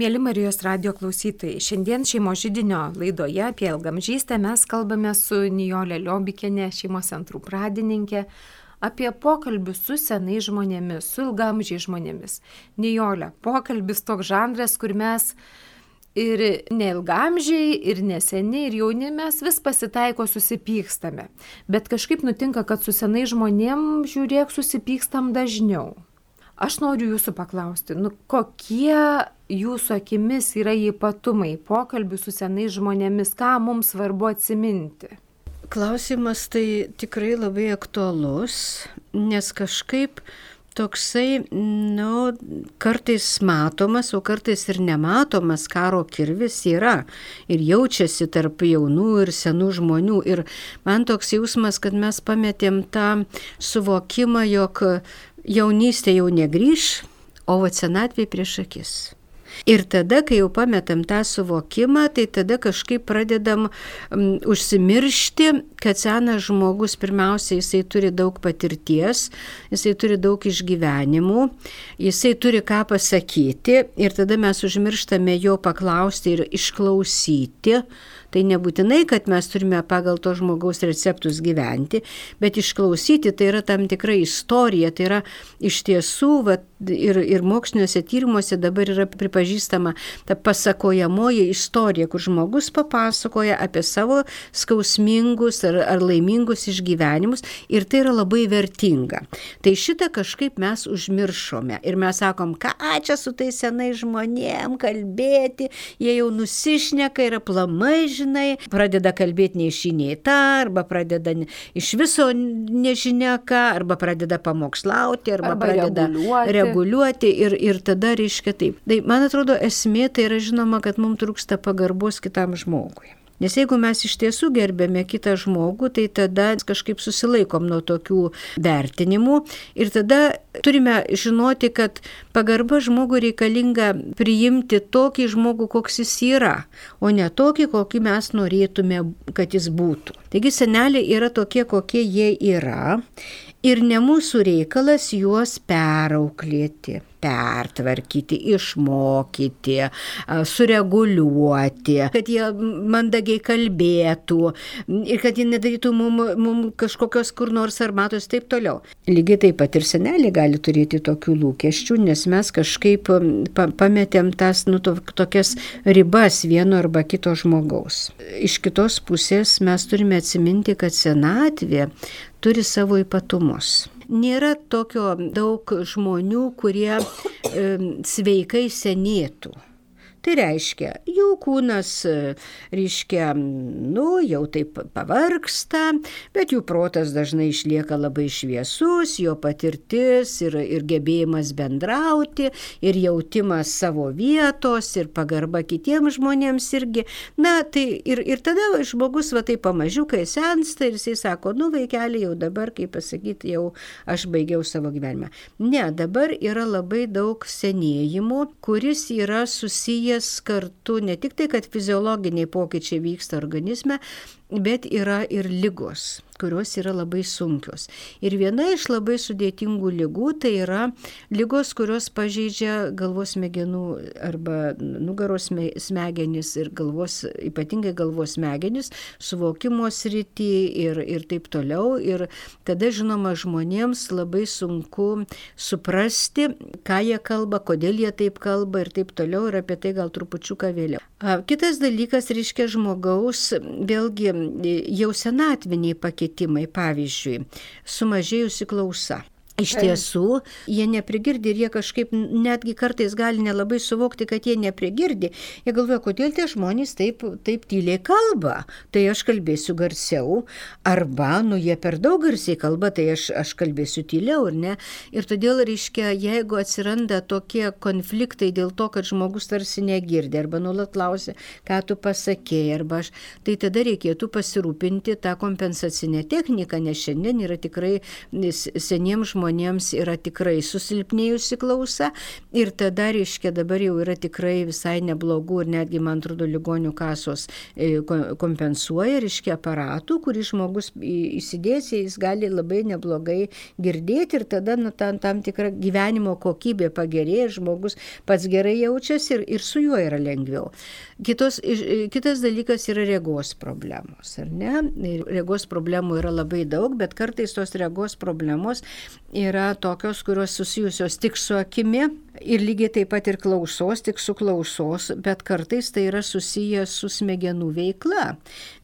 Mėly Marijos radio klausytojai, šiandien šeimo žydinio laidoje apie ilgamžystę mes kalbame su Nijolė Liobikinė, šeimos centrų pradininkė, apie pokalbius su senais žmonėmis, su ilgamžiai žmonėmis. Nijolė, pokalbis toks žanras, kur mes ir neilgamžiai, ir neseni, ir jauni mes vis pasitaiko susipykstame. Bet kažkaip nutinka, kad su senai žmonėm, žiūrėk, susipykstam dažniau. Aš noriu jūsų paklausti, nu, kokie jūsų akimis yra ypatumai pokalbių su senais žmonėmis, ką mums svarbu atsiminti? Klausimas tai tikrai labai aktualus, nes kažkaip toksai, nu, kartais matomas, o kartais ir nematomas karo kirvis yra ir jaučiasi tarp jaunų ir senų žmonių. Ir man toks jausmas, kad mes pametėm tą suvokimą, jog jaunystė jau negrįž, o senatvė prieš akis. Ir tada, kai jau pametam tą suvokimą, tai tada kažkaip pradedam um, užsimiršti, kad senas žmogus pirmiausia, jisai turi daug patirties, jisai turi daug išgyvenimų, jisai turi ką pasakyti ir tada mes užmirštame jo paklausti ir išklausyti Tai nebūtinai, kad mes turime pagal to žmogaus receptus gyventi, bet išklausyti tai yra tam tikra istorija, tai yra iš tiesų va, ir, ir moksliniuose tyrimuose dabar yra pripažįstama ta pasakojamoji istorija, kur žmogus papasakoja apie savo skausmingus ar, ar laimingus išgyvenimus ir tai yra labai vertinga. Tai šitą kažkaip mes užmiršome ir mes sakom, ką čia su tais senai žmonėm kalbėti, jie jau nusišneka ir aplamai žinai, pradeda kalbėti nei šį, nei tą, arba pradeda iš viso nežinia ką, arba pradeda pamokslauti, arba, arba pradeda reguliuoti, reguliuoti ir, ir tada reiškia taip. Tai man atrodo esmė tai yra žinoma, kad mums trūksta pagarbos kitam žmogui. Nes jeigu mes iš tiesų gerbėme kitą žmogų, tai tada kažkaip susilaikom nuo tokių vertinimų ir tada turime žinoti, kad pagarba žmogui reikalinga priimti tokį žmogų, koks jis yra, o ne tokį, kokį mes norėtume, kad jis būtų. Taigi seneliai yra tokie, kokie jie yra ir ne mūsų reikalas juos perauklėti pertvarkyti, išmokyti, sureguliuoti, kad jie mandagiai kalbėtų ir kad jie nedarytų mums mum kažkokios kur nors armatos ir taip toliau. Lygiai taip pat ir senelė gali turėti tokių lūkesčių, nes mes kažkaip pa pametėm tas, nu, to, tokias ribas vieno arba kito žmogaus. Iš kitos pusės mes turime atsiminti, kad senatvė turi savo ypatumus nėra tokio daug žmonių, kurie sveikai senėtų. Tai reiškia, jų kūnas, reiškia, nu, jau taip pavarksta, bet jų protas dažnai išlieka labai šviesus, jo patirtis ir, ir gebėjimas bendrauti, ir jautimas savo vietos, ir pagarba kitiems žmonėms irgi. Na, tai ir, ir tada žmogus va taip pamažiukai sensta ir jisai sako, nu, vaikeli, jau dabar, kaip pasakyti, jau aš baigiau savo gyvenimą. Ne, dabar yra labai daug senėjimų, kuris yra susijęs susijęs kartu ne tik tai, kad fiziologiniai pokyčiai vyksta organizme, bet yra ir lygos kurios yra labai sunkios. Ir viena iš labai sudėtingų lygų tai yra lygos, kurios pažeidžia galvos smegenų arba nugaros smegenis ir galvos, ypatingai galvos smegenis, suvokimo srity ir, ir taip toliau. Ir tada, žinoma, žmonėms labai sunku suprasti, ką jie kalba, kodėl jie taip kalba ir taip toliau. Ir apie tai gal trupučiuką vėliau. Kitas dalykas, reiškia, žmogaus vėlgi jau senatviniai pakitimai, pavyzdžiui, sumažėjusi klausa. Iš tiesų, jie neprigirdi ir jie kažkaip netgi kartais gali nelabai suvokti, kad jie neprigirdi. Jie galvoja, kodėl tie žmonės taip, taip tyliai kalba. Tai aš kalbėsiu garsiau. Arba, nu, jie per daug garsiai kalba, tai aš, aš kalbėsiu tyliau, ar ne? Ir todėl, reiškia, jeigu atsiranda tokie konfliktai dėl to, kad žmogus tarsi negirdi, arba nuolat klausia, ką tu pasakėjai, arba aš, tai tada reikėtų pasirūpinti tą kompensacinę techniką, nes šiandien yra tikrai seniems žmonėms žmonėms yra tikrai susilpnėjusi klausa ir tada, reiškia, dabar jau yra tikrai visai neblogų ir netgi, man atrodo, ligonių kasos e, kompensuoja, reiškia, aparatų, kurį žmogus įsidės, jis gali labai neblogai girdėti ir tada nu, tam, tam tikra gyvenimo kokybė pagerėja, žmogus pats gerai jaučiasi ir, ir su juo yra lengviau. Kitos, kitas dalykas yra regos problemos, ar ne? Regos problemų yra labai daug, bet kartais tos regos problemos yra tokios, kurios susijusios tik su akimi ir lygiai taip pat ir klausos, tik su klausos, bet kartais tai yra susijęs su smegenų veikla,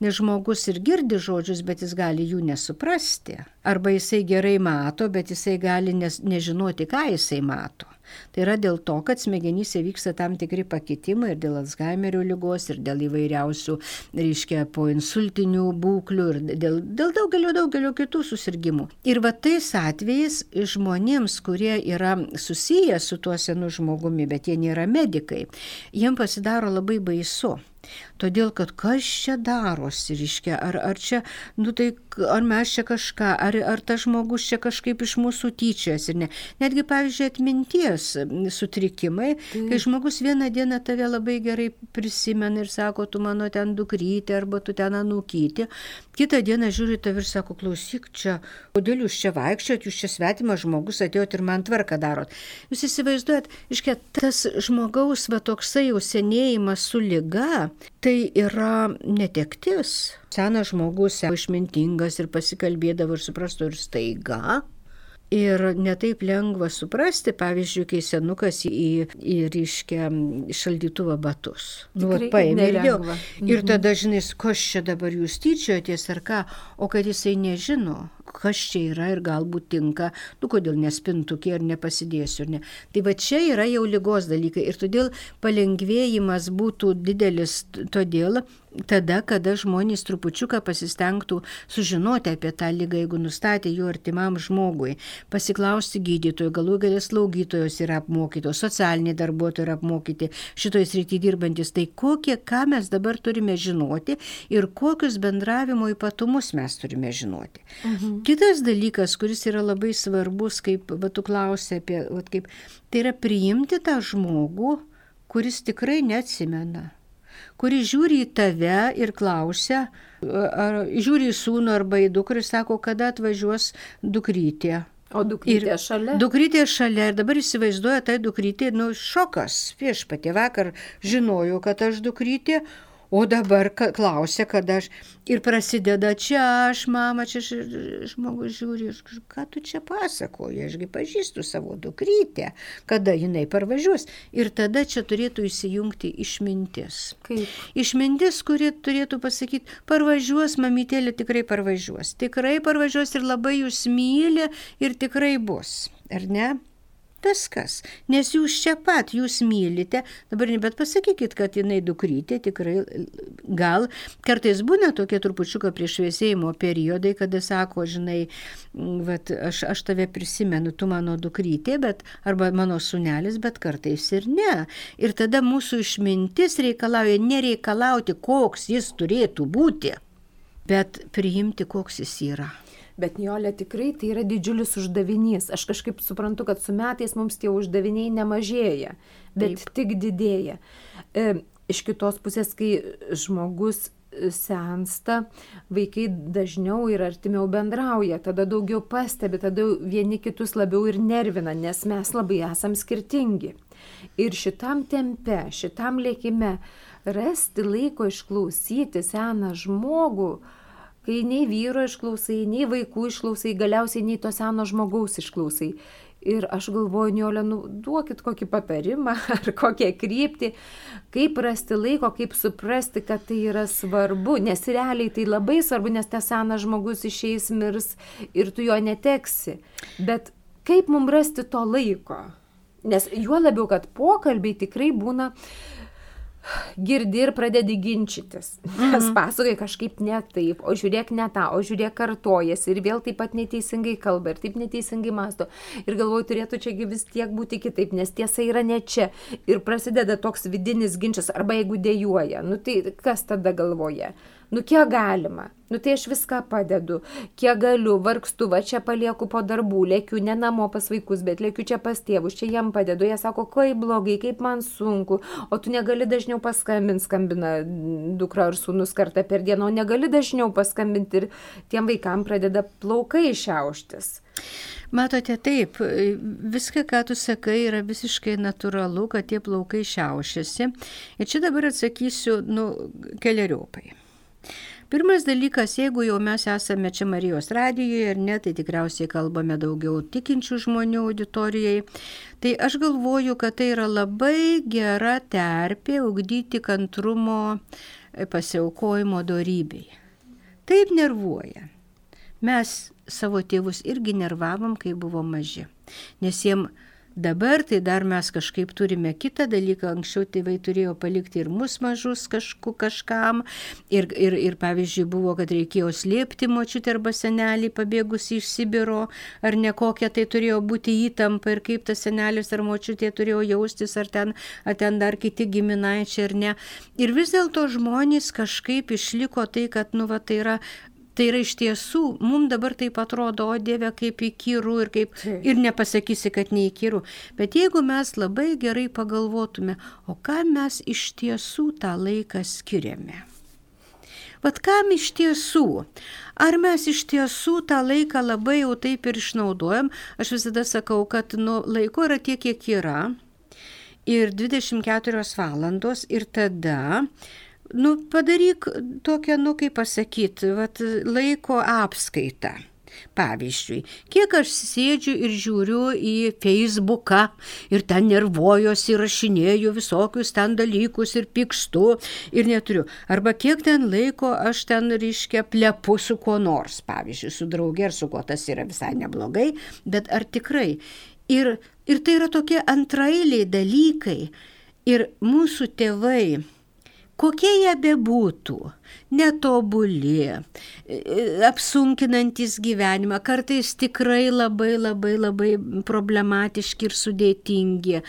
nes žmogus ir girdi žodžius, bet jis gali jų nesuprasti. Arba jisai gerai mato, bet jisai gali nes, nežinoti, ką jisai mato. Tai yra dėl to, kad smegenyse vyksta tam tikri pakitimai ir dėl Alzheimerio lygos, ir dėl įvairiausių, reiškia, po insultinių būklių, ir dėl, dėl daugelio, daugelio kitų susirgymų. Ir va tais atvejais žmonėms, kurie yra susiję su tuo senu žmogumi, bet jie nėra medikai, jiems pasidaro labai baisu. Todėl, kad kas čia darosi, reiškia, ar, ar čia, nu tai, ar mes čia kažką, ar, ar tas žmogus čia kažkaip iš mūsų tyčias ir ne. Netgi, pavyzdžiui, atminties sutrikimai, tai. kai žmogus vieną dieną tave labai gerai prisimena ir sako, tu mano ten dukrytė arba tu ten anūkyti, kitą dieną žiūri tave ir sako, klausyk čia, kodėl jūs čia vaikščiot, jūs čia svetimas žmogus atėjot ir man tvarką darot. Jūs įsivaizduojat, iškia, tas žmogaus va toksai jau senėjimas su lyga, tai yra netektis. Senas žmogus, išmintingas ir pasikalbėdavo ir suprastų ir staiga. Ir netaip lengva suprasti, pavyzdžiui, kai senukas į, į ryškę šaldytuvą batus. Nu, paėmė ir jau. Ir mhm. tada, žinai, kas čia dabar jūs tyčiojatės ar ką, o kad jisai nežino, kas čia yra ir galbūt tinka, nu kodėl nespintukė ir nepasidėsiu. Ne. Tai va čia yra jau lygos dalykai ir todėl palengvėjimas būtų didelis todėl, tada, kada žmonės trupučiuką pasistengtų sužinoti apie tą lygą, jeigu nustatė jų artimam žmogui, pasiklausti gydytojų, galų galės slaugytojos yra apmokytos, socialiniai darbuotojai yra apmokyti, šitoje srityje dirbantis, tai kokie, ką mes dabar turime žinoti ir kokius bendravimo ypatumus mes turime žinoti. Mhm. Kitas dalykas, kuris yra labai svarbus, kaip va, tu klausai apie, va, kaip, tai yra priimti tą žmogų, kuris tikrai neatsimena kuri žiūri į tave ir klausia, ar žiūri į sūnų arba į dukrį ir sako, kada atvažiuos dukrytė. O dukrytė ir šalia? Dukrytė šalia ir dabar įsivaizduoja, tai dukrytė, nu, šokas. Viešpatė vakar žinojau, kad aš dukrytė, O dabar klausia, kada aš ir prasideda čia aš, mama, čia žmogus žiūri, ką tu čia pasakoji, ašgi pažįstu savo dukrytę, kada jinai parvažiuos. Ir tada čia turėtų įsijungti išmintis. Kaip? Išmintis, kuri turėtų pasakyti, parvažiuos, mamytėlė tikrai parvažiuos. Tikrai parvažiuos ir labai jūs myli ir tikrai bus. Ar ne? Viskas. Nes jūs čia pat, jūs mylite. Dabar nebet pasakykit, kad jinai dukrytė, tikrai gal. Kartais būna tokie trupučiuką prieš vėsėjimo periodai, kada sako, žinai, vat, aš, aš tave prisimenu, tu mano dukrytė, bet, arba mano sunelis, bet kartais ir ne. Ir tada mūsų išmintis reikalauja nereikalauti, koks jis turėtų būti, bet priimti, koks jis yra. Bet Niolė tikrai tai yra didžiulis uždavinys. Aš kažkaip suprantu, kad su metais mums tie uždaviniai nemažėja, bet Taip. tik didėja. E, iš kitos pusės, kai žmogus sensta, vaikai dažniau ir artimiau bendrauja, tada daugiau pastebi, tada vieni kitus labiau ir nervina, nes mes labai esam skirtingi. Ir šitam tempe, šitam lėkime rasti laiko išklausyti seną žmogų, kai nei vyro išklausai, nei vaikų išklausai, galiausiai nei to seno žmogaus išklausai. Ir aš galvoju, Niolė, nu, duokit kokį patarimą ar kokią kryptį, kaip rasti laiko, kaip suprasti, kad tai yra svarbu, nes realiai tai labai svarbu, nes tas senas žmogus išeis mirs ir tu jo neteksi. Bet kaip mums rasti to laiko? Nes juo labiau, kad pokalbiai tikrai būna uh, girdi ir pradedi ginčytis. Nes mhm. pasakoji kažkaip ne taip, o žiūrėk ne tą, o žiūrėk kartojasi ir vėl taip pat neteisingai kalba ir taip neteisingai masto. Ir galvoju, turėtų čiagi vis tiek būti kitaip, nes tiesa yra ne čia. Ir prasideda toks vidinis ginčas, arba jeigu dėjuoja, nu tai kas tada galvoja? Nu, kiek galima? Nu, tai aš viską padedu, kiek galiu, vargstu, va čia palieku po darbų, lėkiu ne namo pas vaikus, bet lėkiu čia pas tėvus, čia jam padedu. Jie sako, kaip blogai, kaip man sunku, o tu negali dažniau paskambinti, skambina dukra ar sūnus kartą per dieną, o negali dažniau paskambinti ir tiem vaikam pradeda plaukai šiauštis. Matote, taip, viską, ką tu sakai, yra visiškai natūralu, kad tie plaukai šiaušiasi. Ir čia dabar atsakysiu, nu, keliariopai. Pirmas dalykas, jeigu jau mes esame čia Marijos radijoje ir ne, tai tikriausiai kalbame daugiau tikinčių žmonių auditorijai, tai aš galvoju, kad tai yra labai gera terpė ugdyti kantrumo e, pasiaukojimo darybei. Taip nervuoja. Mes savo tėvus irgi nervavom, kai buvo maži, nes jiems Dabar tai dar mes kažkaip turime kitą dalyką, anksčiau tėvai turėjo palikti ir mus mažus kažku, kažkam. Ir, ir, ir pavyzdžiui buvo, kad reikėjo slėpti močiutę arba senelį pabėgusi iš Sibiro, ar ne kokia tai turėjo būti įtampa ir kaip tas senelis ar močiutė turėjo jaustis, ar ten, ar ten dar kiti giminaičiai ar ne. Ir vis dėlto žmonės kažkaip išliko tai, kad, nu, va, tai yra Tai yra iš tiesų, mums dabar taip atrodo, o Dieve, kaip įkyrų ir kaip... Ir nepasakysi, kad neįkyrų. Bet jeigu mes labai gerai pagalvotume, o ką mes iš tiesų tą laiką skiriame. Vat kam iš tiesų? Ar mes iš tiesų tą laiką labai jau taip ir išnaudojam? Aš visada sakau, kad nu, laiko yra tiek, kiek yra. Ir 24 valandos ir tada nu, padaryk tokią, nu, kaip pasakyti, vat, laiko apskaitą. Pavyzdžiui, kiek aš sėdžiu ir žiūriu į Facebooką ir ten nervuojuosi, rašinėju visokius ten dalykus ir pykstu ir neturiu. Arba kiek ten laiko aš ten, reiškia, plepu su kuo nors, pavyzdžiui, su draugė ar su kuo tas yra visai neblogai, bet ar tikrai. Ir, ir tai yra tokie antrailiai dalykai. Ir mūsų tėvai, kokie jie bebūtų, netobuli, apsunkinantis gyvenimą, kartais tikrai labai labai labai problematiški ir sudėtingi,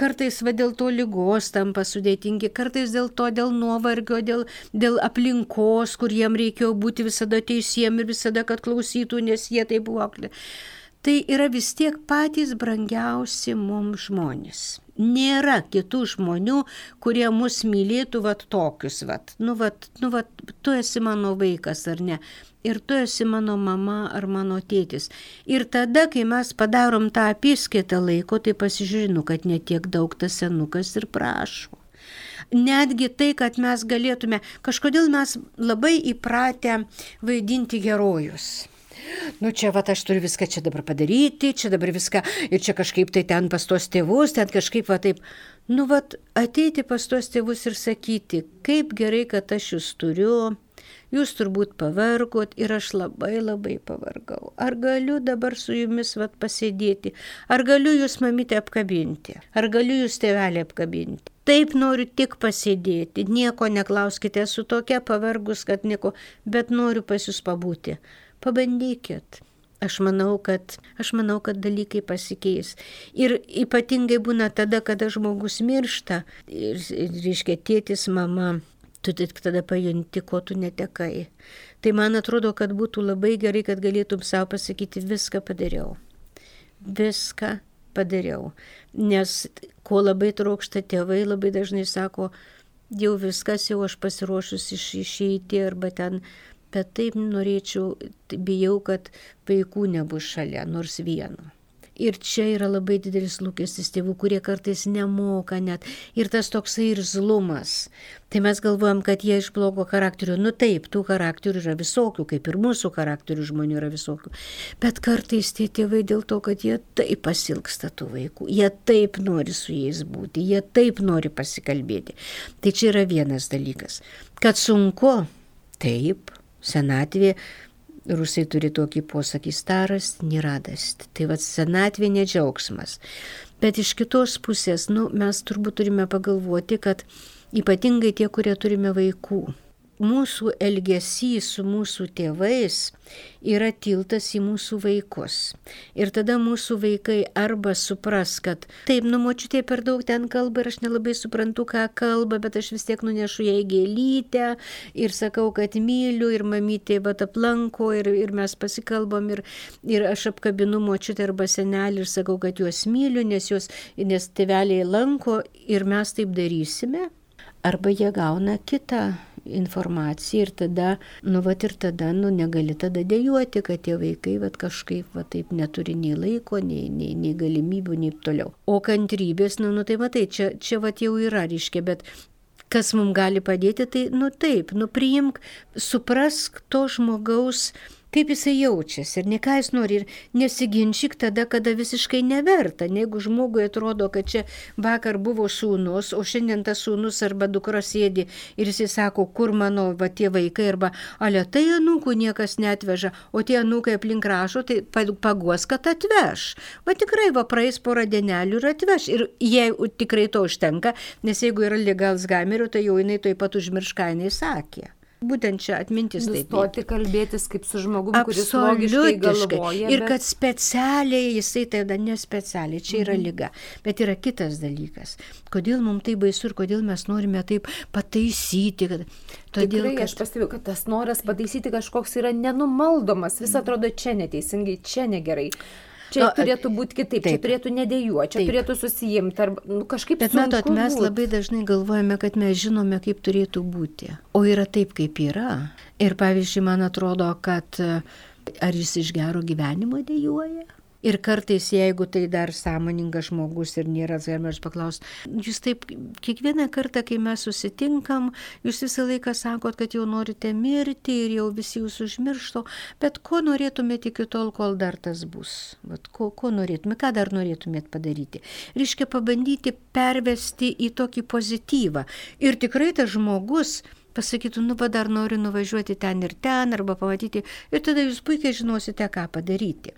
kartais va dėl to lygos tampa sudėtingi, kartais dėl to dėl nuovargio, dėl, dėl aplinkos, kur jiem reikėjo būti visada teisiem ir visada, kad klausytų, nes jie tai buvo. Tai yra vis tiek patys brangiausi mums žmonės nėra kitų žmonių, kurie mus mylėtų vat tokius, vat, nu, vat, nu, vat, tu esi mano vaikas ar ne. Ir tu esi mano mama ar mano tėtis. Ir tada, kai mes padarom tą apyskaitą laiko, tai pasižiūrinu, kad netiek daug tas senukas ir prašo. Netgi tai, kad mes galėtume, kažkodėl mes labai įpratę vaidinti herojus nu čia va aš turiu viską čia dabar padaryti, čia dabar viską ir čia kažkaip tai ten pas tos tėvus, ten kažkaip va taip. Nu va ateiti pas tos tėvus ir sakyti, kaip gerai, kad aš jūs turiu, jūs turbūt pavargot ir aš labai labai pavargau. Ar galiu dabar su jumis vat pasėdėti, ar galiu jūs mamytę apkabinti, ar galiu jūs tėvelį apkabinti. Taip noriu tik pasėdėti, nieko neklauskite, esu tokia pavargus, kad nieko, bet noriu pas jūs pabūti. Pabandykit. Aš manau, kad, aš manau, kad dalykai pasikeis. Ir ypatingai būna tada, kada žmogus miršta. Ir, reiškia, tėtis, mama, tu tik tada pajunti, ko tu netekai. Tai man atrodo, kad būtų labai gerai, kad galėtum savo pasakyti, viską padariau. Viską padariau. Nes ko labai trokšta tėvai, labai dažnai sako, jau viskas, jau aš pasiruošus iš, išeiti arba ten bet taip norėčiau, bijau, kad vaikų nebus šalia, nors vieno. Ir čia yra labai didelis lūkestis tėvų, kurie kartais nemoka net. Ir tas toksai ir zlumas. Tai mes galvojam, kad jie iš blogo charakterio. Nu taip, tų charakterių yra visokių, kaip ir mūsų charakterių žmonių yra visokių. Bet kartais tie tėvai dėl to, kad jie taip pasilgsta tų vaikų, jie taip nori su jais būti, jie taip nori pasikalbėti. Tai čia yra vienas dalykas. Kad sunku, taip, senatvė, rusai turi tokį posakį staras, neradas. Tai vad senatvė nedžiaugsmas. Bet iš kitos pusės, nu, mes turbūt turime pagalvoti, kad ypatingai tie, kurie turime vaikų, mūsų elgesys su mūsų tėvais yra tiltas į mūsų vaikus. Ir tada mūsų vaikai arba supras, kad taip, numočiutė per daug ten kalba ir aš nelabai suprantu, ką kalba, bet aš vis tiek nunešu ją į gėlytę ir sakau, kad myliu ir mamytė va aplanko ir, ir mes pasikalbam ir, ir aš apkabinu močiutę arba senelį ir sakau, kad juos myliu, nes, juos, nes tėveliai lanko ir mes taip darysime. Arba jie gauna kitą informaciją ir tada, nu, va ir tada, nu, negali tada dėjuoti, kad tie vaikai, va, kažkaip, va, taip neturi nei laiko, nei, nei, nei galimybių, nei toliau. O kantrybės, nu, nu tai matai, čia, čia va jau yra, reiškia, bet kas mums gali padėti, tai, nu taip, nu priimk, suprask to žmogaus kaip jisai jaučiasi ir ne ką jis nori. Ir nesiginčyk tada, kada visiškai neverta. Jeigu žmogui atrodo, kad čia vakar buvo sūnus, o šiandien tas sūnus arba dukra sėdi ir jisai sako, kur mano va, tie vaikai, arba ale tai anūkų niekas netveža, o tie anūkai aplink rašo, tai paguos, kad atveš. Va tikrai va praeis porą dienelių ir atveš. Ir jei tikrai to užtenka, nes jeigu yra lyga Alzheimerio, tai jau jinai toj pat užmirš, ką jinai sakė. Būtent čia atmintis taip. Nustoti kalbėtis kaip su žmogumi, kuris galvoja. Ir bet... kad specialiai jisai tada nespecialiai, čia yra mhm. lyga. Bet yra kitas dalykas. Kodėl mums tai baisu ir kodėl mes norime taip pataisyti. Kad... Todėl, Tikrai, kad... aš pastebėjau, kad tas noras pataisyti kažkoks yra nenumaldomas. Vis atrodo čia neteisingai, čia negerai. Čia no, turėtų būti kitaip, taip, čia turėtų nedėjuoti, čia taip. turėtų susijimti, ar nu, kažkaip Bet matot, mes būt. labai dažnai galvojame, kad mes žinome, kaip turėtų būti. O yra taip, kaip yra. Ir pavyzdžiui, man atrodo, kad ar jis iš gero gyvenimo dėjuoja? Ir kartais, jeigu tai dar sąmoningas žmogus ir nėra Alzheimer's, paklaus, jūs taip, kiekvieną kartą, kai mes susitinkam, jūs visą laiką sakot, kad jau norite mirti ir jau visi jūs užmiršto, bet ko norėtumėte iki tol, kol dar tas bus? Vat, ko, ko norėtumėte, ką dar norėtumėte padaryti? Reiškia pabandyti pervesti į tokį pozityvą. Ir tikrai tas žmogus, pasakytų, nu, va dar noriu nuvažiuoti ten ir ten, arba pamatyti, ir tada jūs puikiai žinosite, ką padaryti.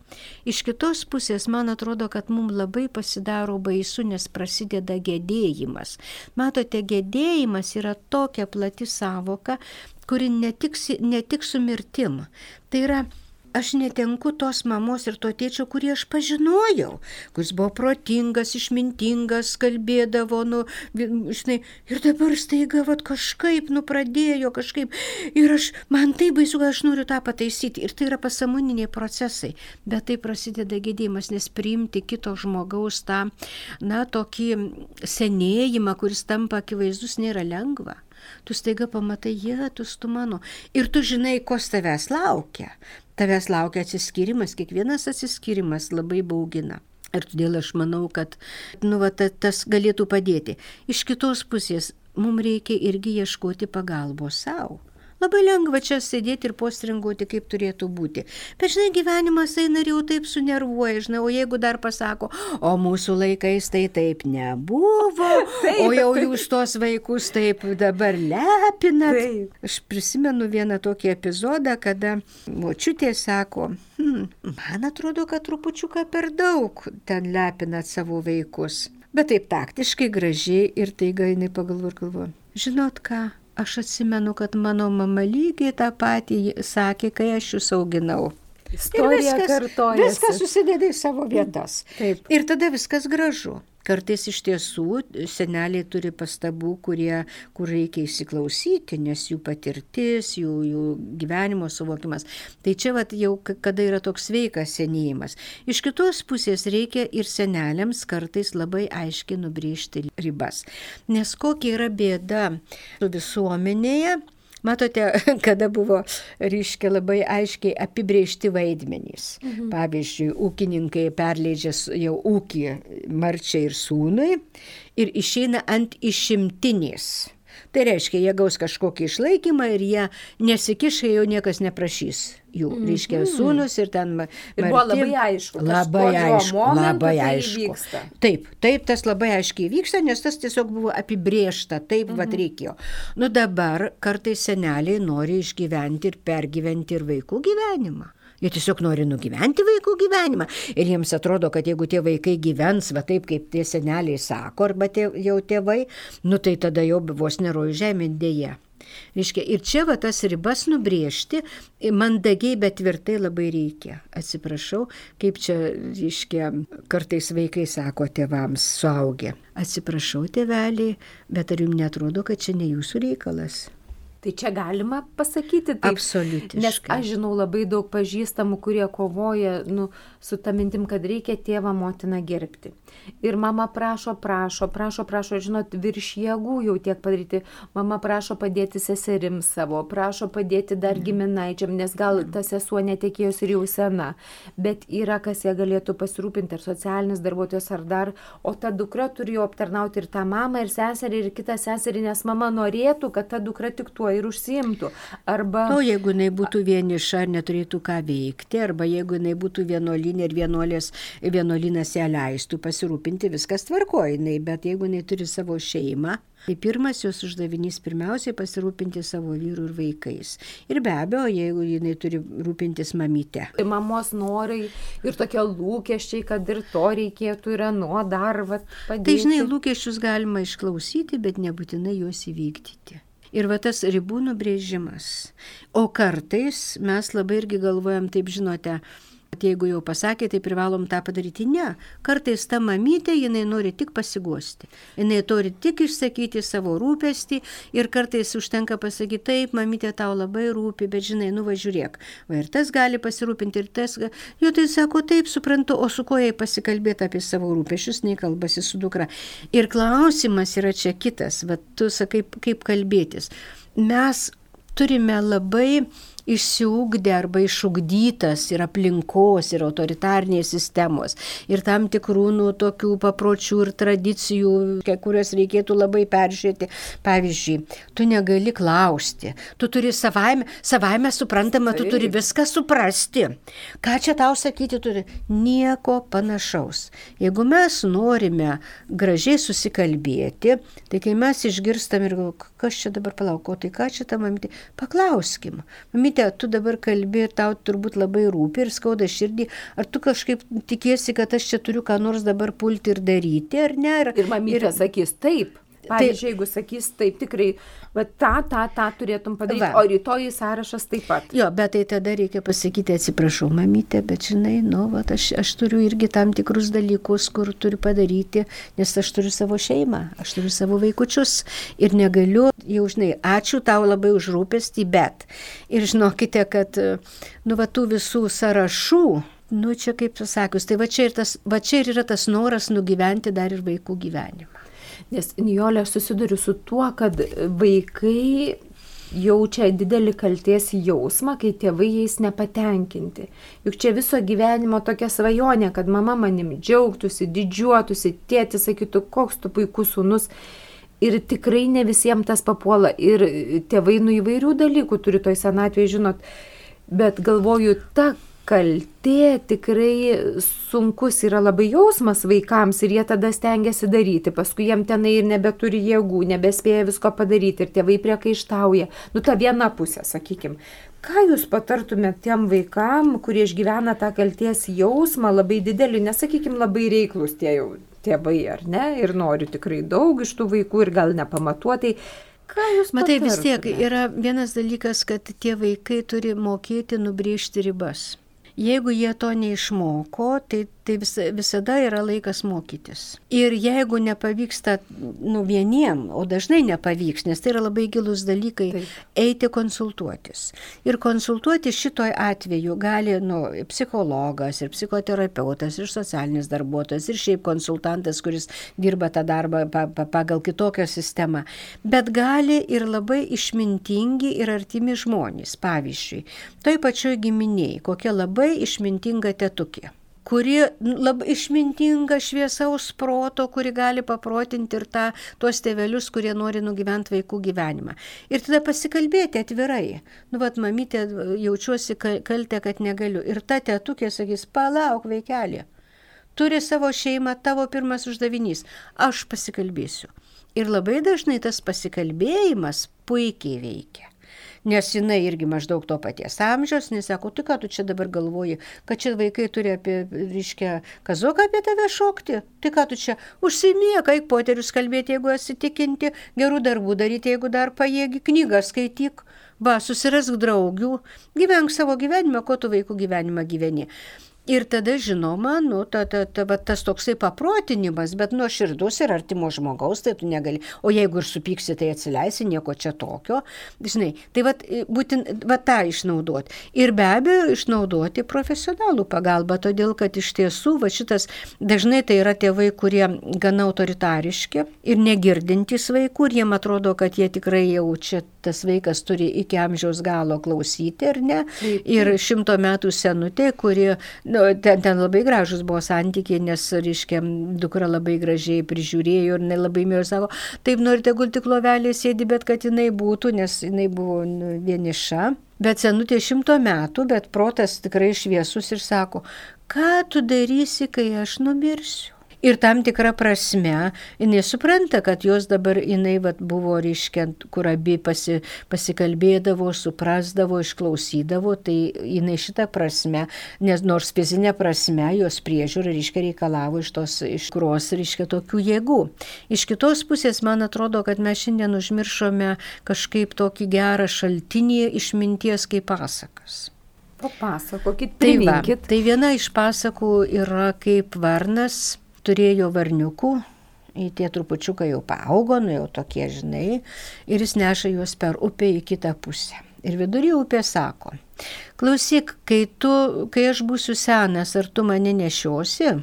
Iš kitos pusės, man atrodo, kad mums labai pasidaro baisu, nes prasideda gedėjimas. Matote, gedėjimas yra tokia plati savoka, kuri ne tik, ne tik su mirtim. Tai yra aš netenku tos mamos ir to tėčio, kurį aš pažinojau, kuris buvo protingas, išmintingas, kalbėdavo, nu, žinai, ir dabar staiga, vad kažkaip, nu, pradėjo kažkaip, ir aš, man tai baisu, aš noriu tą pataisyti, ir tai yra pasamoniniai procesai, bet tai prasideda gėdėjimas, nes priimti kito žmogaus tą, na, tokį senėjimą, kuris tampa akivaizdus, nėra lengva tu staiga pamatai, jie, tu mano. Ir tu žinai, ko tavęs laukia. Tavęs laukia atsiskyrimas, kiekvienas atsiskyrimas labai baugina. Ir todėl aš manau, kad nu, va, tas galėtų padėti. Iš kitos pusės mums reikia irgi ieškoti pagalbos savo. Labai lengva čia sėdėti ir postringuoti, kaip turėtų būti. Bet žinai, gyvenimas eina ir jau taip sunervuoja, žinai, o jeigu dar pasako, o mūsų laikais tai taip nebuvo, taip, o jau jūs tos vaikus taip dabar lepinat. Taip. Aš prisimenu vieną tokį epizodą, kada močiutė sako, hm, man atrodo, kad trupučiuką per daug ten lepinat savo vaikus. Bet taip taktiškai, gražiai ir taiga jinai pagalvo ir galvo. Žinot ką, aš atsimenu, kad mano mama lygiai tą patį sakė, kai aš jūs auginau. Istorija kartoja. Viskas susideda į savo vietas. Taip. Ir tada viskas gražu. Kartais iš tiesų seneliai turi pastabų, kurie, kur reikia įsiklausyti, nes jų patirtis, jų, jų gyvenimo suvokimas. Tai čia vat, jau kada yra toks sveikas senėjimas. Iš kitos pusės reikia ir seneliams kartais labai aiškiai nubrėžti ribas. Nes kokia yra bėda su visuomenėje, Matote, kada buvo, reiškia, labai aiškiai apibriežti vaidmenys. Mhm. Pavyzdžiui, ūkininkai perleidžia jau ūkį marčiai ir sūnui ir išeina ant išimtinės Tai reiškia, jie gaus kažkokį išlaikymą ir jie nesikišai, jau niekas neprašys jų. Mm -hmm. Reiškia, sūnus ir ten... Ir buvo labai aišku. Labai aišku. Labai aišku. Tai taip, taip, tas labai aiškiai vyksta, nes tas tiesiog buvo apibriešta, taip mm -hmm. vad reikėjo. Nu dabar kartais seneliai nori išgyventi ir pergyventi ir vaikų gyvenimą. Jie tiesiog nori nugyventi vaikų gyvenimą. Ir jiems atrodo, kad jeigu tie vaikai gyvens va taip, kaip tie seneliai sako, arba tie, jau tėvai, nu tai tada jau vos nerojų žemė dėje. Reiškia, ir čia va tas ribas nubriežti mandagiai, bet tvirtai labai reikia. Atsiprašau, kaip čia, reiškia, kartais vaikai sako tėvams suaugę. Atsiprašau, tėveliai, bet ar jums netrodo, kad čia ne jūsų reikalas? Tai čia galima pasakyti taip. Absoliutiškai. Nes aš žinau labai daug pažįstamų, kurie kovoja nu, su tą mintim, kad reikia tėvą motiną gerbti. Ir mama prašo, prašo, prašo, prašo, žinot, virš jėgų jau tiek padaryti. Mama prašo padėti seserim savo, prašo padėti dar giminaičiam, nes gal ta sesuo netekėjus ir jau sena. Bet yra, kas jie galėtų pasirūpinti, ar socialinis darbuotojas, ar dar. O ta dukra turi jau aptarnauti ir tą mamą, ir seserį, ir kitą seserį, nes mama norėtų, kad ta dukra tik tuo ir užsiimtų. Arba... O jeigu jinai būtų vieniša ar neturėtų ką veikti, arba jeigu jinai būtų vienuolinė ir vienuolės, vienuolinas ją leistų pasirūpinti, viskas tvarkoja jinai, bet jeigu jinai turi savo šeimą, Tai pirmas jos uždavinys pirmiausiai pasirūpinti savo vyrų ir vaikais. Ir be abejo, jeigu jinai turi rūpintis mamyte. Tai mamos norai ir tokie lūkesčiai, kad ir to reikėtų ir nuo dar vat, padėti. Tai žinai, lūkesčius galima išklausyti, bet nebūtinai juos įvykdyti. Ir va tas ribų nubrėžimas. O kartais mes labai irgi galvojam, taip žinote, Jeigu jau pasakė, tai privalom tą padaryti. Ne. Kartais ta mamytė, jinai nori tik pasiguosti. Jinai nori tik išsakyti savo rūpestį ir kartais užtenka pasakyti, taip, mamytė tau labai rūpi, bet žinai, nuvažiuok. Va ir tas gali pasirūpinti, ir tas. Jo tai sako, taip, suprantu, o su kuo jai pasikalbėti apie savo rūpešius, nei kalbasi su dukra. Ir klausimas yra čia kitas, va tu sakai, kaip kalbėtis. Mes turime labai išsiugdę arba išugdytas ir aplinkos, ir autoritarnės sistemos, ir tam tikrų nu, tokių papročių ir tradicijų, kurias reikėtų labai peržiūrėti. Pavyzdžiui, tu negali klausti, tu turi savaime, savaime suprantama, tu turi viską suprasti. Ką čia tau sakyti turi? Nieko panašaus. Jeigu mes norime gražiai susikalbėti, tai kai mes išgirstam ir kas čia dabar palauko, tai ką čia ta mamytė, paklauskim. Mamytė, mamyte, tu dabar kalbi tau turbūt labai rūpi ir skauda širdį, ar tu kažkaip tikiesi, kad aš čia turiu ką nors dabar pulti ir daryti, ar ne? Ir, ir mamytė ir... sakys taip. Pavyzdžiui, tai, jeigu sakys taip, tikrai, bet tą, tą, tą turėtum padaryti, va. o rytoj sąrašas taip pat. Jo, bet tai tada reikia pasakyti, atsiprašau, mamytė, bet žinai, nu, va, aš, aš turiu irgi tam tikrus dalykus, kur turiu padaryti, nes aš turiu savo šeimą, aš turiu savo vaikučius ir negaliu, jau žinai, ačiū tau labai už rūpestį, bet ir žinokite, kad, nu, va, tų visų sąrašų, Nu, čia kaip pasakius, tai va čia, ir tas, va čia ir yra tas noras nugyventi dar ir vaikų gyvenimą. Nes Nijolė susiduriu su tuo, kad vaikai jaučia didelį kalties jausmą, kai tėvai jais nepatenkinti. Juk čia viso gyvenimo tokia svajonė, kad mama manim džiaugtųsi, didžiuotųsi, tėtis sakytų, koks tu puikus sūnus. Ir tikrai ne visiems tas papuola. Ir tėvai nu įvairių dalykų turi toj senatvėje, žinot. Bet galvoju, ta kaltė tikrai sunkus yra labai jausmas vaikams ir jie tada stengiasi daryti, paskui jiem tenai ir nebeturi jėgų, nebespėja visko padaryti ir tėvai priekaištauja. Nu, ta viena pusė, sakykime. Ką jūs patartumėte tiem vaikam, kurie išgyvena tą kalties jausmą labai didelį, nesakykime labai reiklus tie jau tėvai, ar ne, ir nori tikrai daug iš tų vaikų ir gal nepamatuotai, Ką jūs Matai, vis tiek yra vienas dalykas, kad tie vaikai turi mokėti nubriežti ribas. Jeigu jie to neišmoko, tai tai vis, visada yra laikas mokytis. Ir jeigu nepavyksta, nu vieniem, o dažnai nepavyks, nes tai yra labai gilus dalykai, Taip. eiti konsultuotis. Ir konsultuoti šitoj atveju gali nu, psichologas, ir psichoterapeutas, ir socialinis darbuotojas, ir šiaip konsultantas, kuris dirba tą darbą pa, pa, pagal kitokią sistemą. Bet gali ir labai išmintingi ir artimi žmonės. Pavyzdžiui, toj pačioj giminiai, kokia labai išmintinga tetukė kuri labai išmintinga, šviesaus proto, kuri gali paprotinti ir tą, tuos tėvelius, kurie nori nugyventi vaikų gyvenimą. Ir tada pasikalbėti atvirai. Nu, vad, mamytė, jaučiuosi kaltę, kad negaliu. Ir ta tėtukė sakys, palauk vaikelį. Turi savo šeimą, tavo pirmas uždavinys. Aš pasikalbėsiu. Ir labai dažnai tas pasikalbėjimas puikiai veikia. Nes jinai irgi maždaug to paties amžiaus, nesako, tu ką tu čia dabar galvoji, kad čia vaikai turi apie, reiškia, kazoką apie tave šokti, tai ką tu čia užsimė, kaip poterius kalbėti, jeigu esi tikinti, gerų darbų daryti, jeigu dar pajėgi, knygą skaityk. Va, susirask draugių, gyvenk savo gyvenimą, ko tu vaikų gyvenimą gyveni. Ir tada, žinoma, nu, ta, ta, ta, va, tas toksai paprotinimas, bet nuo širdus ir artimo žmogaus, tai tu negali. O jeigu ir supyksi, tai atsileisi, nieko čia tokio. Žinai, tai va, būtent va, tą išnaudoti. Ir be abejo, išnaudoti profesionalų pagalbą, todėl kad iš tiesų va, šitas dažnai tai yra tėvai, kurie gana autoritariški ir negirdintys vaikų, ir jiem atrodo, kad jie tikrai jau čia tas vaikas turi iki amžiaus galo klausyti, ar ne? Ir šimto metų senutė, kuri Nu, ten, ten labai gražus buvo santykiai, nes, reiškia, dukra labai gražiai prižiūrėjo ir labai mėgo, sako, taip norite gulti klovelė sėdi, bet kad jinai būtų, nes jinai buvo nu, vieniša. Bet senutė šimto metų, bet protas tikrai šviesus ir sako, ką tu darysi, kai aš numirsiu? Ir tam tikrą prasme jinai supranta, kad jos dabar jinai vat, buvo, reiškia, kur abi pasi, pasikalbėdavo, suprasdavo, išklausydavo, tai jinai šitą prasme, nes nors fizinė prasme jos priežiūra, reiškia, reikalavo iš tos, iš kurios, reiškia, tokių jėgų. Iš kitos pusės, man atrodo, kad mes šiandien užmiršome kažkaip tokį gerą šaltinį išminties kaip pasakas. Papasakokit, tai, va, tai viena iš pasakų yra kaip Varnas turėjo varniukų, tie trupučiukai jau paaugo, nu jau tokie žinai, ir jis neša juos per upę į kitą pusę. Ir vidury upė sako, klausyk, kai, tu, kai aš būsiu senas, ar tu mane nešiosi?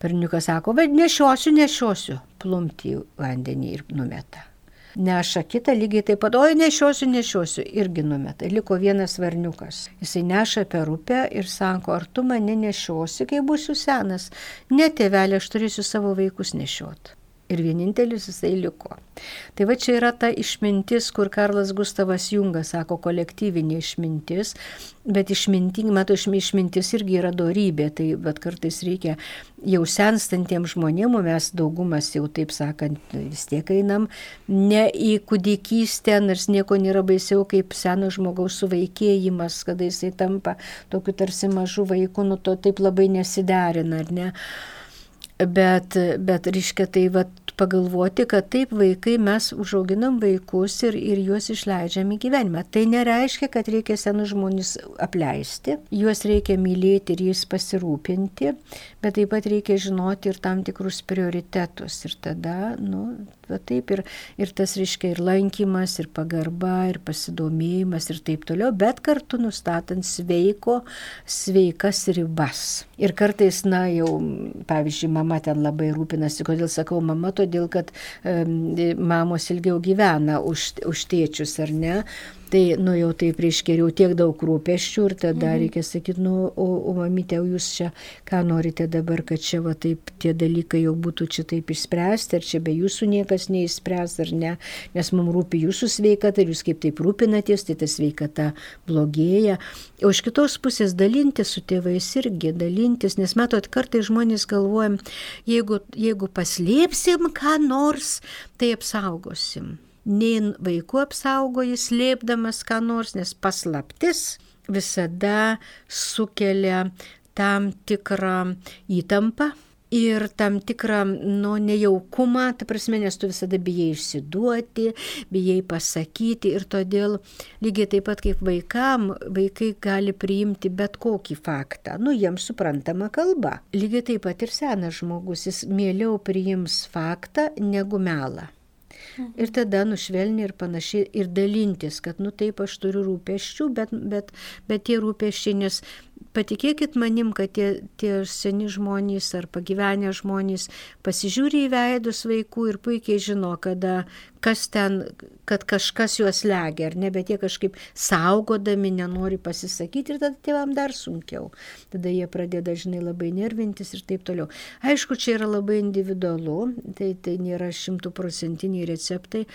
Perniukas sako, vad nešiosiu, nešiosiu, plumti vandenį ir numeta neša kitą lygiai taip pat, oi nešiosiu, nešiosiu, irgi numeta. Liko vienas varniukas. Jisai neša per upę ir sako, ar tu mane nešiosi, kai būsiu senas. Ne, tėvelė, aš turėsiu savo vaikus nešiot ir vienintelis jisai liko. Tai va čia yra ta išmintis, kur Karlas Gustavas Jungas sako kolektyvinė išmintis, bet išminting, matau, išmintis irgi yra dorybė, tai bet kartais reikia jau senstantiems žmonėms, mes daugumas jau taip sakant vis tiek einam ne į kūdikystę, nors nieko nėra baisiau kaip seno žmogaus suvaikėjimas, kada jisai tampa tokiu tarsi mažu vaiku, nu to taip labai nesiderina, ar ne? Bet, bet reiškia, tai vat, pagalvoti, kad taip vaikai mes užauginam vaikus ir, ir juos išleidžiam į gyvenimą. Tai nereiškia, kad reikia senus žmonės apleisti, juos reikia mylėti ir jais pasirūpinti, bet taip pat reikia žinoti ir tam tikrus prioritetus. Ir tada, nu, va taip ir, ir tas reiškia ir lankymas, ir pagarba, ir pasidomėjimas ir taip toliau, bet kartu nustatant sveiko, sveikas ribas. Ir kartais, na, jau, pavyzdžiui, mama ten labai rūpinasi, kodėl sakau mama, todėl kad um, mamos ilgiau gyvena už, už tėčius, ar ne? Tai, nu jau taip jau tiek daug rūpeščių ir tada mhm. reikia sakyti, nu, o, o mamytė, jūs čia ką norite dabar, kad čia va taip tie dalykai jau būtų čia taip išspręsti, ar čia be jūsų niekas neįspręs, ar ne, nes mums rūpi jūsų sveikata ir jūs kaip taip rūpinatės, tai ta sveikata blogėja. O iš kitos pusės dalintis su tėvais irgi, dalintis, nes matot, kartai žmonės galvojam, jeigu, jeigu paslėpsim ką nors, tai apsaugosim nei vaikų apsaugoji slėpdamas ką nors, nes paslaptis visada sukelia tam tikrą įtampą ir tam tikrą nu, nejaukumą, ta prasme, nes tu visada bijai išsiduoti, bijai pasakyti ir todėl lygiai taip pat kaip vaikam, vaikai gali priimti bet kokį faktą, nu jiems suprantama kalba. Lygiai taip pat ir senas žmogus, jis mieliau priims faktą negu melą. Ir tada nušvelni ir panašiai ir dalintis, kad, nu taip, aš turiu rūpeščių, bet, bet, bet tie rūpeščiai, nes patikėkit manim, kad tie, tie seni žmonės ar pagyvenę žmonės pasižiūri į veidus vaikų ir puikiai žino, kada, kas ten, kad kažkas juos legia, ar ne, bet jie kažkaip saugodami nenori pasisakyti ir tada tėvam dar sunkiau. Tada jie pradeda dažnai labai nervintis ir taip toliau. Aišku, čia yra labai individualu, tai, tai nėra šimtuprocentiniai receptai,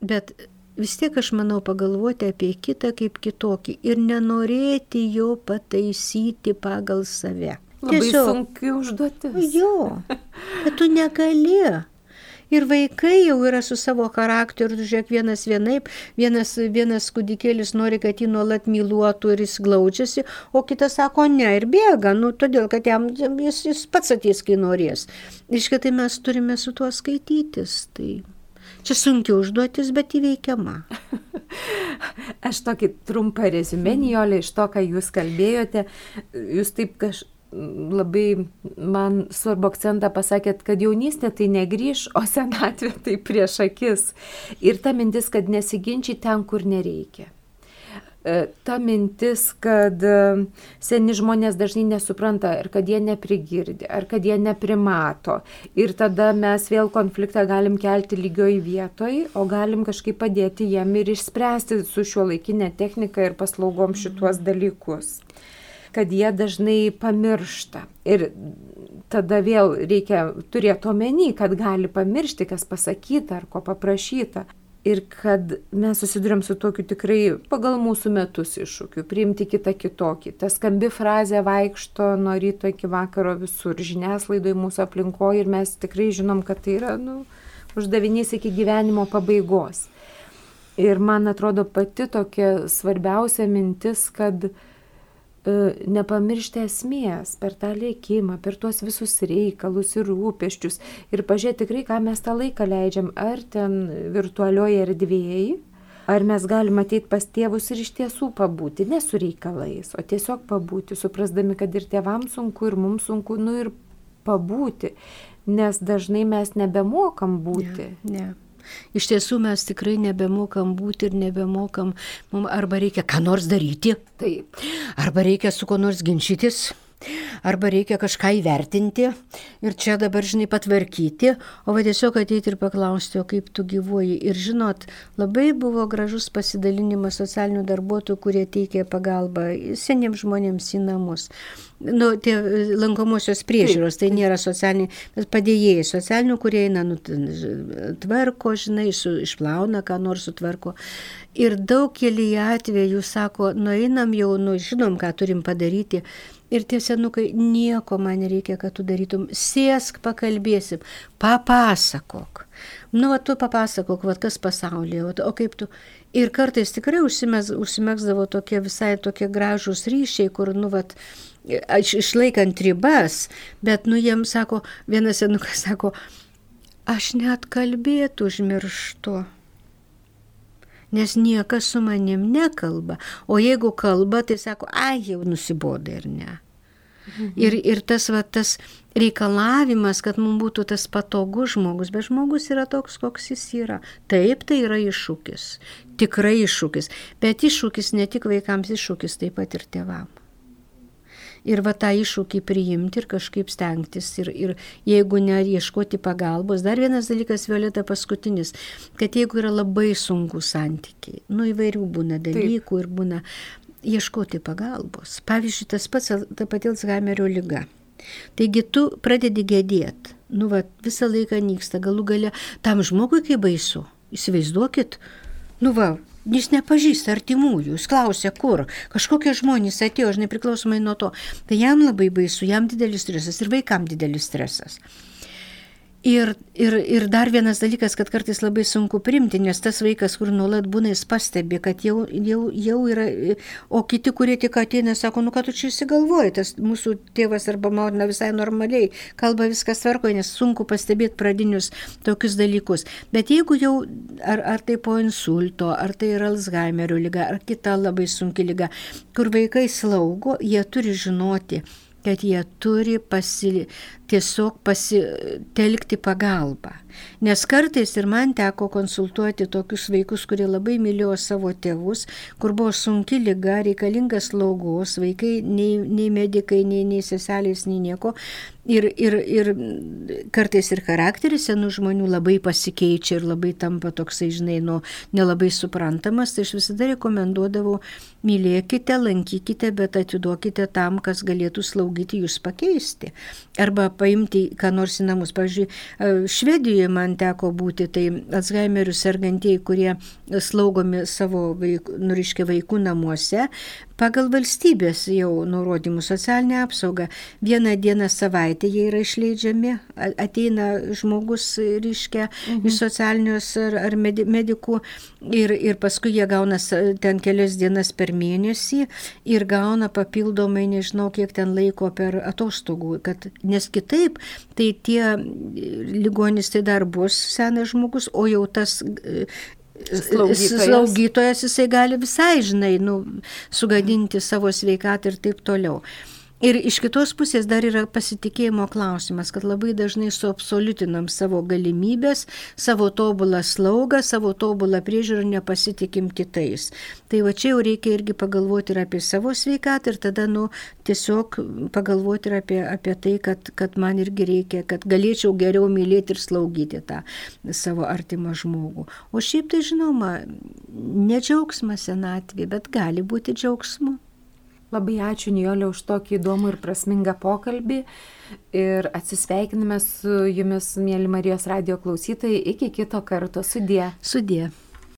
bet vis tiek aš manau pagalvoti apie kitą kaip kitokį ir nenorėti jo pataisyti pagal save. Labai Tiesiog, sunki užduotis. Jo, bet tu negali. Ir vaikai jau yra su savo charakteriu, žiūrėk, vienas vienaip, vienas, vienas kūdikėlis nori, kad jį nuolat myluotų ir jis glaudžiasi, o kitas sako ne ir bėga, nu, todėl, kad jam, jis, jis pats ateis, kai norės. Iškai tai mes turime su tuo skaitytis. Tai... Čia sunkiai užduotis, bet įveikiama. Aš tokį trumpą rezumę, Nijolė, iš to, ką jūs kalbėjote, jūs taip kažkaip labai man svarbu akcentą pasakėt, kad jaunystė tai negryž, o senatvė tai prieš akis. Ir ta mintis, kad nesiginčiai ten, kur nereikia. E, ta mintis, kad e, seni žmonės dažnai nesupranta, ar kad jie neprigirdi, ar kad jie neprimato. Ir tada mes vėl konfliktą galim kelti lygioj vietoj, o galim kažkaip padėti jiem ir išspręsti su šiuo laikinė technika ir paslaugom šituos dalykus kad jie dažnai pamiršta. Ir tada vėl reikia turėti omeny, kad gali pamiršti, kas pasakyta ar ko paprašyta. Ir kad mes susidurėm su tokiu tikrai pagal mūsų metus iššūkiu, priimti kitą kitokį. Ta skambi frazė vaikšto nuo ryto iki vakaro visur, žiniaslaidoje mūsų aplinkoje ir mes tikrai žinom, kad tai yra nu, uždavinys iki gyvenimo pabaigos. Ir man atrodo pati tokia svarbiausia mintis, kad uh, nepamiršti esmės per tą lėkimą, per tuos visus reikalus ir rūpeščius ir pažiūrėti tikrai, ką mes tą laiką leidžiam, ar ten virtualioje erdvėje, ar mes galime ateiti pas tėvus ir iš tiesų pabūti, ne su reikalais, o tiesiog pabūti, suprasdami, kad ir tėvams sunku, ir mums sunku, nu ir pabūti, nes dažnai mes nebemokam būti. Ne, ne. Iš tiesų mes tikrai nebemokam būti ir nebemokam, mums arba reikia ką nors daryti. Taip. Arba reikia su kuo nors ginčytis. Arba reikia kažką įvertinti ir čia dabar, žinai, patvarkyti, o va tiesiog ateiti ir paklausti, o kaip tu gyvuoji. Ir žinot, labai buvo gražus pasidalinimas socialinių darbuotojų, kurie teikė pagalbą seniems žmonėms į namus nu, tie lankomosios priežiūros, tai nėra socialiniai, bet padėjėjai socialinių, kurie eina, nu, tvarko, žinai, su, išplauna, ką nors sutvarko. Ir daug keli atvejų sako, nueinam jau, nu, žinom, ką turim padaryti. Ir tie senukai, nieko man reikia, kad tu darytum. Sėsk, pakalbėsim, papasakok. Nu, va, tu papasakok, va, kas pasaulyje, va, o kaip tu. Ir kartais tikrai užsimėgsdavo tokie visai tokie gražūs ryšiai, kur, nu, va, išlaikant ribas, bet, nu, jiems sako, vienas senukas sako, aš net kalbėtų užmirštu. Nes niekas su manim nekalba. O jeigu kalba, tai sako, ai, jau nusiboda ir ne. Mhm. Ir, ir tas, va, tas reikalavimas, kad mums būtų tas patogus žmogus, bet žmogus yra toks, koks jis yra. Taip, tai yra iššūkis. Tikrai iššūkis. Bet iššūkis ne tik vaikams, iššūkis taip pat ir tėvams ir va tą iššūkį priimti ir kažkaip stengtis. Ir, ir jeigu ne ieškoti pagalbos, dar vienas dalykas, Violeta, paskutinis, kad jeigu yra labai sunku santykiai, nu įvairių būna dalykų Taip. ir būna ieškoti pagalbos. Pavyzdžiui, tas pats, ta pati Alzheimerio lyga. Taigi tu pradedi gedėti, nu va, visą laiką nyksta, galų gale tam žmogui kaip baisu. Įsivaizduokit, nu va, Jis nepažįsta artimųjų, jis klausia, kur. Kažkokie žmonės atėjo, žinai, priklausomai nuo to. Tai jam labai baisu, jam didelis stresas ir vaikam didelis stresas. Ir, ir, ir dar vienas dalykas, kad kartais labai sunku primti, nes tas vaikas, kur nuolat būna, jis pastebi, kad jau, jau, jau yra, o kiti, kurie tik ateina, sako, nu ką tu čia įsigalvoji, tas mūsų tėvas arba motina visai normaliai, kalba viskas tvarko, nes sunku pastebėti pradinius tokius dalykus. Bet jeigu jau, ar, ar tai po insulto, ar tai yra Alzheimerio lyga, ar kita labai sunki lyga, kur vaikai slaugo, jie turi žinoti, kad jie turi pasi, tiesiog pasitelkti pagalbą. Nes kartais ir man teko konsultuoti tokius vaikus, kurie labai mylėjo savo tėvus, kur buvo sunki lyga, reikalingas slaugos, vaikai nei, nei medikai, nei, nei seselės, nei nieko. Ir, ir, ir kartais ir charakteris senų žmonių labai pasikeičia ir labai tampa toksai, žinai, nu, nelabai suprantamas, tai aš visada rekomenduodavau, mylėkite, lankykite, bet atiduokite tam, kas galėtų slaugyti jūs pakeisti. Arba paimti ką nors į namus. Pavyzdžiui, e, Švedijoje man teko būti, tai Alzheimerių sergantieji, kurie slaugomi savo vaikų, nuriškia vaikų namuose, pagal valstybės jau nurodymų socialinę apsaugą. Vieną dieną savaitę jie yra išleidžiami, ateina žmogus, ryškia, mhm. iš socialinius ar, ar medikų ir, ir paskui jie gauna ten kelias dienas per mėnesį ir gauna papildomai, nežinau, kiek ten laiko per atostogų, kad, nes kitaip, tai tie ligonis tai dar bus senas žmogus, o jau tas slaugytojas. slaugytojas jisai gali visai, žinai, nu, sugadinti savo sveikatą ir taip toliau. Ir iš kitos pusės dar yra pasitikėjimo klausimas, kad labai dažnai suabsoliutinam savo galimybės, savo tobulą slaugą, savo tobulą priežiūrą, nepasitikim kitais. Tai va čia jau reikia irgi pagalvoti ir apie savo sveikatą ir tada, nu, tiesiog pagalvoti ir apie, apie tai, kad, kad man irgi reikia, kad galėčiau geriau mylėti ir slaugyti tą savo artimą žmogų. O šiaip tai žinoma, ne džiaugsmas senatvė, bet gali būti džiaugsmu. Labai ačiū Nijolė už tokį įdomų ir prasmingą pokalbį ir atsisveikiname su jumis, mėly Marijos radio klausytojai, iki kito karto. Sudie. Sudie.